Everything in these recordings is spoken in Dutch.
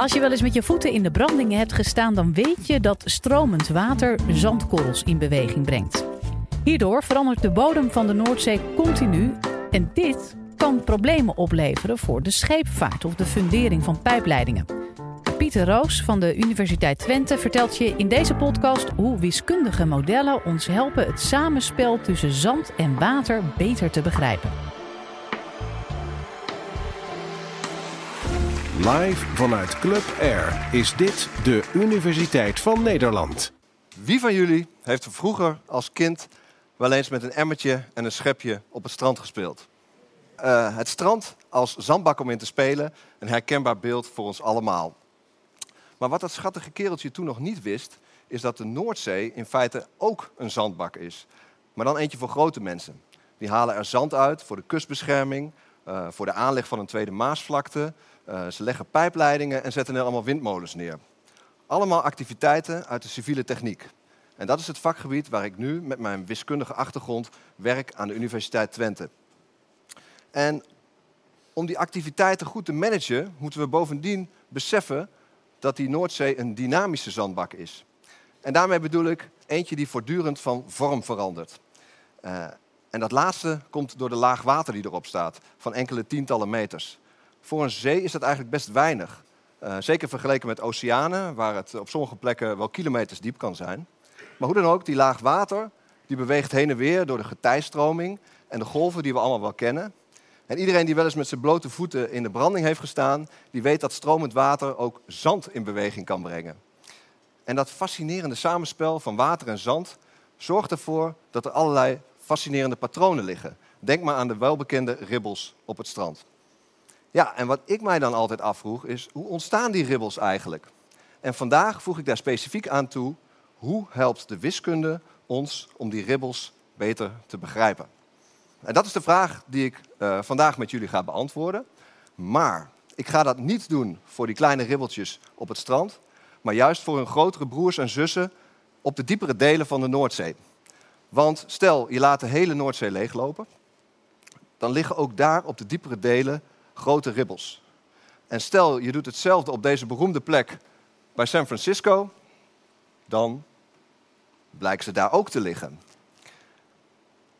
Als je wel eens met je voeten in de brandingen hebt gestaan, dan weet je dat stromend water zandkorrels in beweging brengt. Hierdoor verandert de bodem van de Noordzee continu en dit kan problemen opleveren voor de scheepvaart of de fundering van pijpleidingen. Pieter Roos van de Universiteit Twente vertelt je in deze podcast hoe wiskundige modellen ons helpen het samenspel tussen zand en water beter te begrijpen. Live vanuit Club Air is dit de Universiteit van Nederland. Wie van jullie heeft er vroeger als kind wel eens met een emmertje en een schepje op het strand gespeeld? Uh, het strand als zandbak om in te spelen, een herkenbaar beeld voor ons allemaal. Maar wat dat schattige kereltje toen nog niet wist, is dat de Noordzee in feite ook een zandbak is. Maar dan eentje voor grote mensen. Die halen er zand uit voor de kustbescherming, uh, voor de aanleg van een tweede Maasvlakte. Uh, ze leggen pijpleidingen en zetten er allemaal windmolens neer. Allemaal activiteiten uit de civiele techniek. En dat is het vakgebied waar ik nu met mijn wiskundige achtergrond werk aan de Universiteit Twente. En om die activiteiten goed te managen, moeten we bovendien beseffen dat die Noordzee een dynamische zandbak is. En daarmee bedoel ik eentje die voortdurend van vorm verandert. Uh, en dat laatste komt door de laag water die erop staat, van enkele tientallen meters. Voor een zee is dat eigenlijk best weinig. Uh, zeker vergeleken met oceanen, waar het op sommige plekken wel kilometers diep kan zijn. Maar hoe dan ook, die laag water die beweegt heen en weer door de getijstroming en de golven die we allemaal wel kennen. En iedereen die wel eens met zijn blote voeten in de branding heeft gestaan, die weet dat stromend water ook zand in beweging kan brengen. En dat fascinerende samenspel van water en zand zorgt ervoor dat er allerlei fascinerende patronen liggen. Denk maar aan de welbekende ribbels op het strand. Ja, en wat ik mij dan altijd afvroeg is, hoe ontstaan die ribbels eigenlijk? En vandaag voeg ik daar specifiek aan toe, hoe helpt de wiskunde ons om die ribbels beter te begrijpen? En dat is de vraag die ik uh, vandaag met jullie ga beantwoorden. Maar ik ga dat niet doen voor die kleine ribbeltjes op het strand, maar juist voor hun grotere broers en zussen op de diepere delen van de Noordzee. Want stel, je laat de hele Noordzee leeglopen, dan liggen ook daar op de diepere delen grote ribbels. En stel, je doet hetzelfde op deze beroemde plek bij San Francisco, dan blijkt ze daar ook te liggen.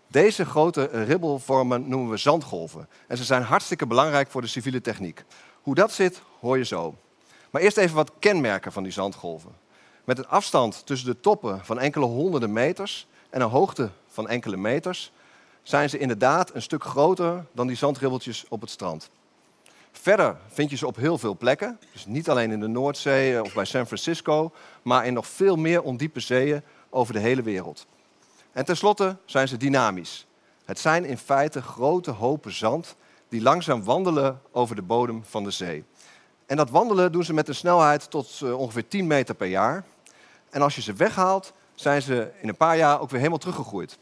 Deze grote ribbelvormen noemen we zandgolven. En ze zijn hartstikke belangrijk voor de civiele techniek. Hoe dat zit, hoor je zo. Maar eerst even wat kenmerken van die zandgolven. Met een afstand tussen de toppen van enkele honderden meters en een hoogte van enkele meters zijn ze inderdaad een stuk groter dan die zandribbeltjes op het strand. Verder vind je ze op heel veel plekken, dus niet alleen in de Noordzee of bij San Francisco, maar in nog veel meer ondiepe zeeën over de hele wereld. En tenslotte zijn ze dynamisch. Het zijn in feite grote hopen zand die langzaam wandelen over de bodem van de zee. En dat wandelen doen ze met een snelheid tot uh, ongeveer 10 meter per jaar. En als je ze weghaalt, zijn ze in een paar jaar ook weer helemaal teruggegroeid.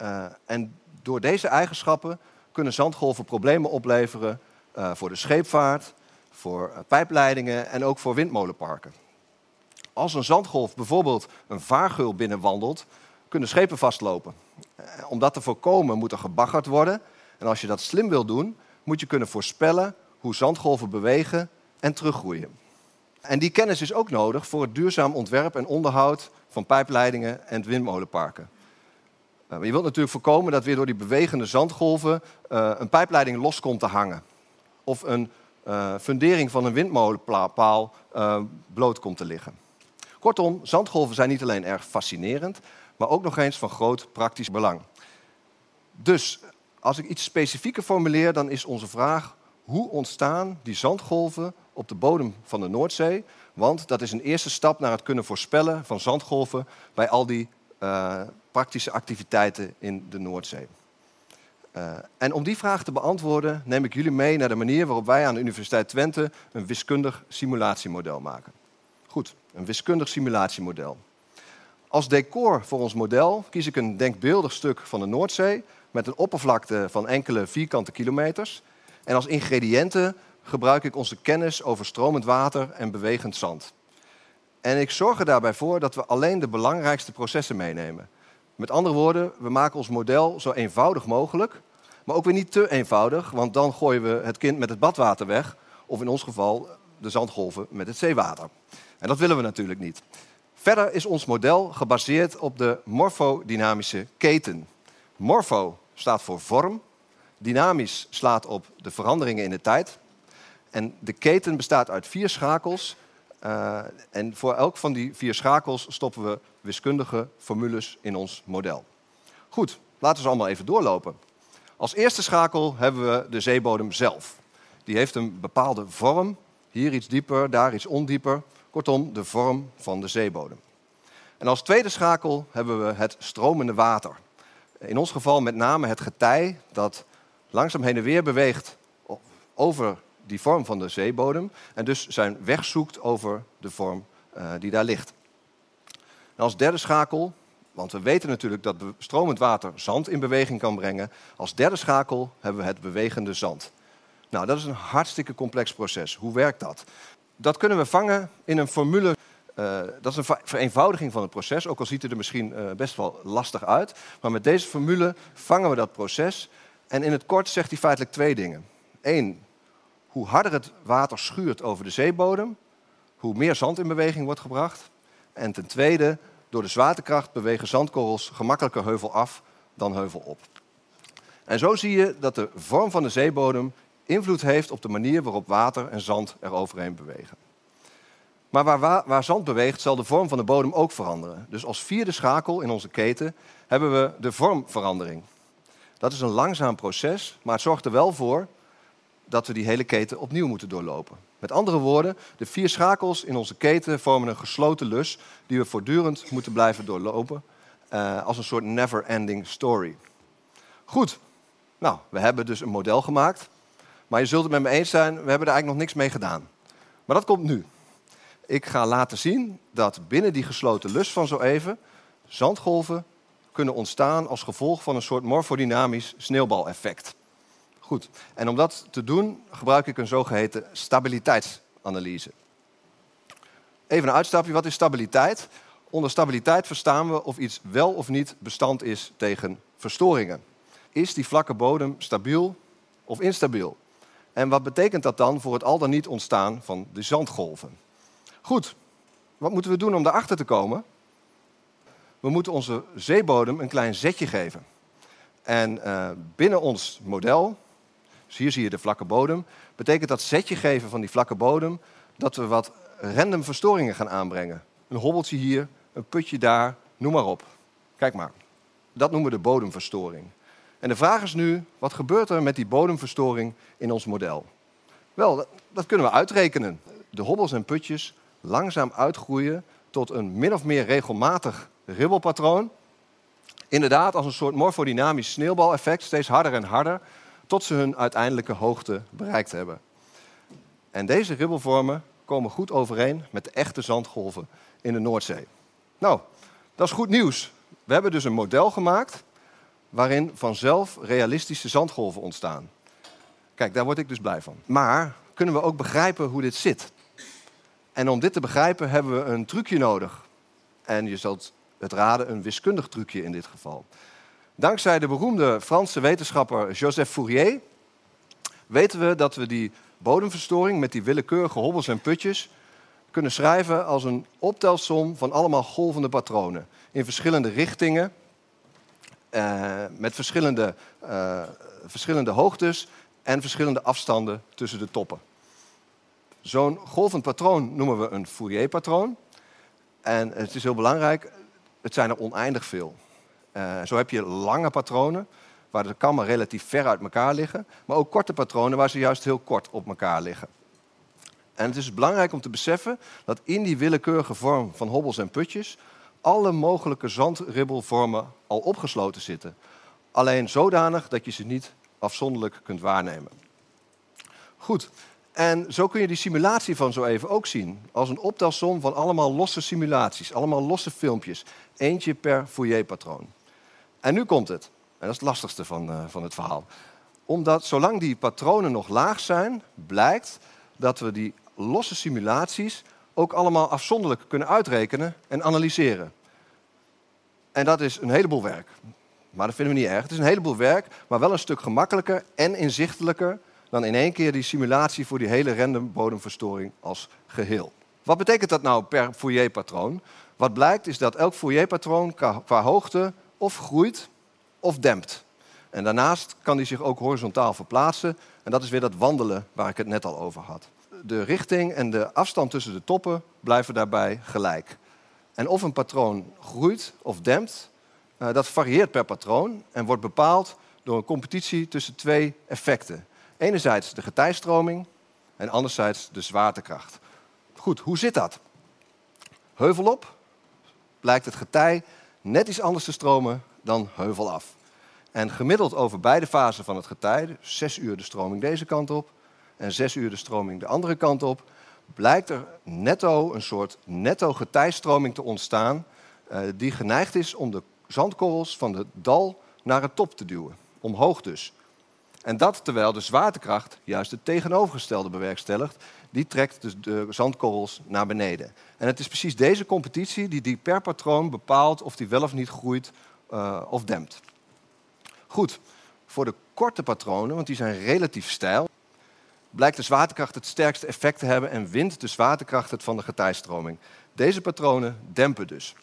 Uh, en door deze eigenschappen kunnen zandgolven problemen opleveren uh, voor de scheepvaart, voor pijpleidingen en ook voor windmolenparken. Als een zandgolf bijvoorbeeld een vaargeul binnenwandelt, kunnen schepen vastlopen. Eh, om dat te voorkomen moet er gebaggerd worden. En als je dat slim wil doen, moet je kunnen voorspellen hoe zandgolven bewegen en teruggroeien. En die kennis is ook nodig voor het duurzaam ontwerp en onderhoud van pijpleidingen en windmolenparken. Je wilt natuurlijk voorkomen dat weer door die bewegende zandgolven een pijpleiding los komt te hangen. Of een uh, fundering van een windmolenpaal bloot komt te liggen. Kortom, zandgolven zijn niet alleen erg fascinerend, maar ook nog eens van groot praktisch belang. Dus als ik iets specifieker formuleer, dan is onze vraag: hoe ontstaan die zandgolven op de bodem van de Noordzee? Want dat is een eerste stap naar het kunnen voorspellen van zandgolven bij al die uh, praktische activiteiten in de Noordzee. Uh, en om die vraag te beantwoorden, neem ik jullie mee naar de manier waarop wij aan de Universiteit Twente een wiskundig simulatiemodel maken. Goed, een wiskundig simulatiemodel. Als decor voor ons model kies ik een denkbeeldig stuk van de Noordzee met een oppervlakte van enkele vierkante kilometers. En als ingrediënten gebruik ik onze kennis over stromend water en bewegend zand. En ik zorg er daarbij voor dat we alleen de belangrijkste processen meenemen. Met andere woorden, we maken ons model zo eenvoudig mogelijk, maar ook weer niet te eenvoudig, want dan gooien we het kind met het badwater weg. Of in ons geval de zandgolven met het zeewater. En dat willen we natuurlijk niet. Verder is ons model gebaseerd op de morfodynamische keten. Morfo staat voor vorm, dynamisch slaat op de veranderingen in de tijd. En de keten bestaat uit vier schakels. Uh, en voor elk van die vier schakels stoppen we wiskundige formules in ons model. Goed, laten we ze allemaal even doorlopen. Als eerste schakel hebben we de zeebodem zelf. Die heeft een bepaalde vorm, hier iets dieper, daar iets ondieper. Kortom, de vorm van de zeebodem. En als tweede schakel hebben we het stromende water. In ons geval met name het getij dat langzaam heen en weer beweegt over die vorm van de zeebodem en dus zijn weg zoekt over de vorm uh, die daar ligt. En als derde schakel, want we weten natuurlijk dat stromend water zand in beweging kan brengen, als derde schakel hebben we het bewegende zand. Nou, dat is een hartstikke complex proces. Hoe werkt dat? Dat kunnen we vangen in een formule. Uh, dat is een vereenvoudiging van het proces, ook al ziet het er misschien uh, best wel lastig uit. Maar met deze formule vangen we dat proces. En in het kort zegt hij feitelijk twee dingen. Eén, hoe harder het water schuurt over de zeebodem, hoe meer zand in beweging wordt gebracht. En ten tweede, door de zwaartekracht bewegen zandkorrels gemakkelijker heuvel af dan heuvel op. En zo zie je dat de vorm van de zeebodem invloed heeft op de manier waarop water en zand er overheen bewegen. Maar waar, waar, zand beweegt, zal de vorm van de bodem ook veranderen. Dus als vierde schakel in onze keten hebben we de vormverandering. Dat is een langzaam proces, maar het zorgt er wel voor dat we die hele keten opnieuw moeten doorlopen. Met andere woorden, de vier schakels in onze keten vormen een gesloten lus die we voortdurend moeten blijven doorlopen uh, als een soort never-ending story. Goed, nou, we hebben dus een model gemaakt, maar je zult het met me eens zijn, we hebben er eigenlijk nog niks mee gedaan. Maar dat komt nu. Ik ga laten zien dat binnen die gesloten lus van zo even zandgolven kunnen ontstaan als gevolg van een soort morfodynamisch sneeuwbaleffect. Goed, en om dat te doen gebruik ik een zogeheten stabiliteitsanalyse. Even een uitstapje, wat is stabiliteit? Onder stabiliteit verstaan we of iets wel of niet bestand is tegen verstoringen. Is die vlakke bodem stabiel of instabiel? En wat betekent dat dan voor het al dan niet ontstaan van de zandgolven? Goed, wat moeten we doen om daarachter te komen? We moeten onze zeebodem een klein zetje geven. En uh, binnen ons model dus hier zie je de vlakke bodem. Betekent dat zetje geven van die vlakke bodem dat we wat random verstoringen gaan aanbrengen. Een hobbeltje hier, een putje daar, noem maar op. Kijk maar. Dat noemen we de bodemverstoring. En de vraag is nu, wat gebeurt er met die bodemverstoring in ons model? Wel, dat, kunnen we uitrekenen. De hobbels en putjes langzaam uitgroeien tot een min of meer regelmatig ribbelpatroon. Inderdaad, als een soort morfodynamisch sneeuwbaleffect, steeds harder en harder tot ze hun uiteindelijke hoogte bereikt hebben. En deze ribbelvormen komen goed overeen met de echte zandgolven in de Noordzee. Nou, dat is goed nieuws. We hebben dus een model gemaakt waarin vanzelf realistische zandgolven ontstaan. Kijk, daar word ik dus blij van. Maar kunnen we ook begrijpen hoe dit zit? En om dit te begrijpen hebben we een trucje nodig. En je zult het raden, een wiskundig trucje in dit geval. Dankzij de beroemde Franse wetenschapper Joseph Fourier weten we dat we die bodemverstoring met die willekeurige hobbels en putjes kunnen schrijven als een optelsom van allemaal golvende patronen in verschillende richtingen, eh, met verschillende, uh, verschillende hoogtes en verschillende afstanden tussen de toppen. Zo'n golvend patroon noemen we een Fourier-patroon. En het is heel belangrijk, het zijn er oneindig veel. Uh, zo heb je lange patronen waar de kammen relatief ver uit elkaar liggen, maar ook korte patronen waar ze juist heel kort op elkaar liggen. En het is belangrijk om te beseffen dat in die willekeurige vorm van hobbels en putjes alle mogelijke zandribbelvormen al opgesloten zitten. Alleen zodanig dat je ze niet afzonderlijk kunt waarnemen. Goed, en zo kun je die simulatie van zo even ook zien. Als een optelsom van allemaal losse simulaties, allemaal losse filmpjes. Eentje per Fourier-patroon. En nu komt het. En dat is het lastigste van, uh, van het verhaal. Omdat zolang die patronen nog laag zijn, blijkt dat we die losse simulaties ook allemaal afzonderlijk kunnen uitrekenen en analyseren. En dat is een heleboel werk. Maar dat vinden we niet erg. Het is een heleboel werk, maar wel een stuk gemakkelijker en inzichtelijker dan in één keer die simulatie voor die hele random bodemverstoring als geheel. Wat betekent dat nou per Fourier-patroon? Wat blijkt is dat elk Fourier-patroon qua hoogte of groeit of dempt. En daarnaast kan die zich ook horizontaal verplaatsen. En dat is weer dat wandelen waar ik het net al over had. De richting en de afstand tussen de toppen blijven daarbij gelijk. En of een patroon groeit of dempt, eh, dat varieert per patroon en wordt bepaald door een competitie tussen twee effecten. Enerzijds de getijstroming en anderzijds de zwaartekracht. Goed, hoe zit dat? Heuvelop blijkt het getij net iets anders te stromen dan heuvelaf. En gemiddeld over beide fasen van het getij, dus zes uur de stroming deze kant op en zes uur de stroming de andere kant op, blijkt er netto een soort netto getijstroming te ontstaan uh, die geneigd is om de zandkorrels van het dal naar het top te duwen, omhoog dus. En dat terwijl de zwaartekracht juist het tegenovergestelde bewerkstelligt. Die trekt dus de zandkorrels naar beneden. En het is precies deze competitie die, die per patroon bepaalt of die wel of niet groeit uh, of dempt. Goed, voor de korte patronen, want die zijn relatief steil, blijkt de zwaartekracht het sterkste effect te hebben en wint de zwaartekracht het van de getijstroming. Deze patronen dempen dus.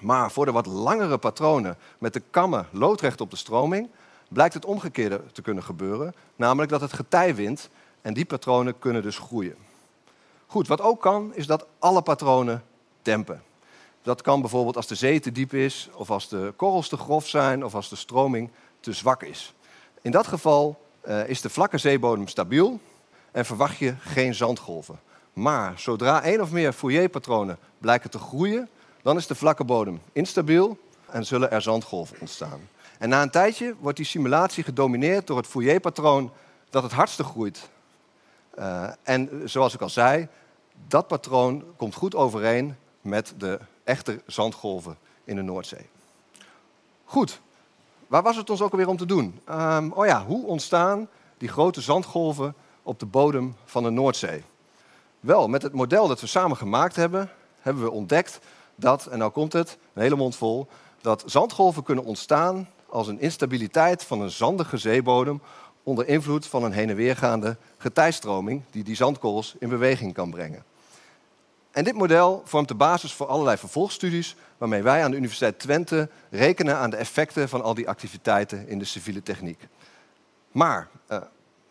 Maar voor de wat langere patronen met de kammen loodrecht op de stroming, blijkt het omgekeerde te kunnen gebeuren, namelijk dat het getij wint en die patronen kunnen dus groeien. Goed, wat ook kan, is dat alle patronen dempen. Dat kan bijvoorbeeld als de zee te diep is, of als de korrels te grof zijn, of als de stroming te zwak is. In dat geval uh, is de vlakke zeebodem stabiel en verwacht je geen zandgolven. Maar zodra één of meer Fourier-patronen blijken te groeien, dan is de vlakke bodem instabiel en zullen er zandgolven ontstaan. En na een tijdje wordt die simulatie gedomineerd door het Fourier-patroon dat het hardste groeit. Uh, en zoals ik al zei, dat patroon komt goed overeen met de echte zandgolven in de Noordzee. Goed, waar was het ons ook alweer om te doen? Um, oh ja, hoe ontstaan die grote zandgolven op de bodem van de Noordzee? Wel, met het model dat we samen gemaakt hebben, hebben we ontdekt dat, en nou komt het, een hele mond vol, dat zandgolven kunnen ontstaan als een instabiliteit van een zandige zeebodem onder invloed van een heen en weergaande getijstroming die die zandkorrels in beweging kan brengen. En dit model vormt de basis voor allerlei vervolgstudies waarmee wij aan de Universiteit Twente rekenen aan de effecten van al die activiteiten in de civiele techniek. Maar uh,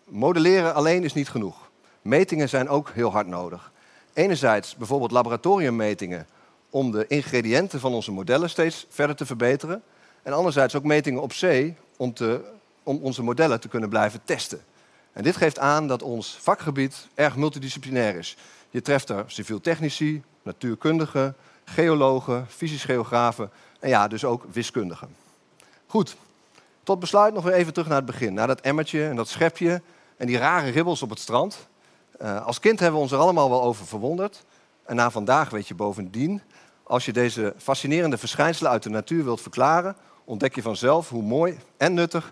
modelleren alleen is niet genoeg. Metingen zijn ook heel hard nodig. Enerzijds bijvoorbeeld laboratoriummetingen om de ingrediënten van onze modellen steeds verder te verbeteren. En anderzijds ook metingen op zee om, te, om onze modellen te kunnen blijven testen. En dit geeft aan dat ons vakgebied erg multidisciplinair is. Je treft er civiel technici, natuurkundigen, geologen, fysisch geografen en ja, dus ook wiskundigen. Goed, tot besluit nog weer even terug naar het begin. Naar dat emmertje en dat schepje en die rare ribbels op het strand. Uh, als kind hebben we ons er allemaal wel over verwonderd. En na vandaag weet je bovendien, als je deze fascinerende verschijnselen uit de natuur wilt verklaren, ontdek je vanzelf hoe mooi en nuttig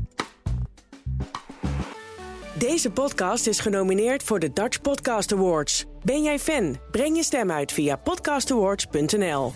Deze podcast is genomineerd voor de Dutch Podcast Awards. Ben jij fan? Breng je stem uit via podcastawards.nl.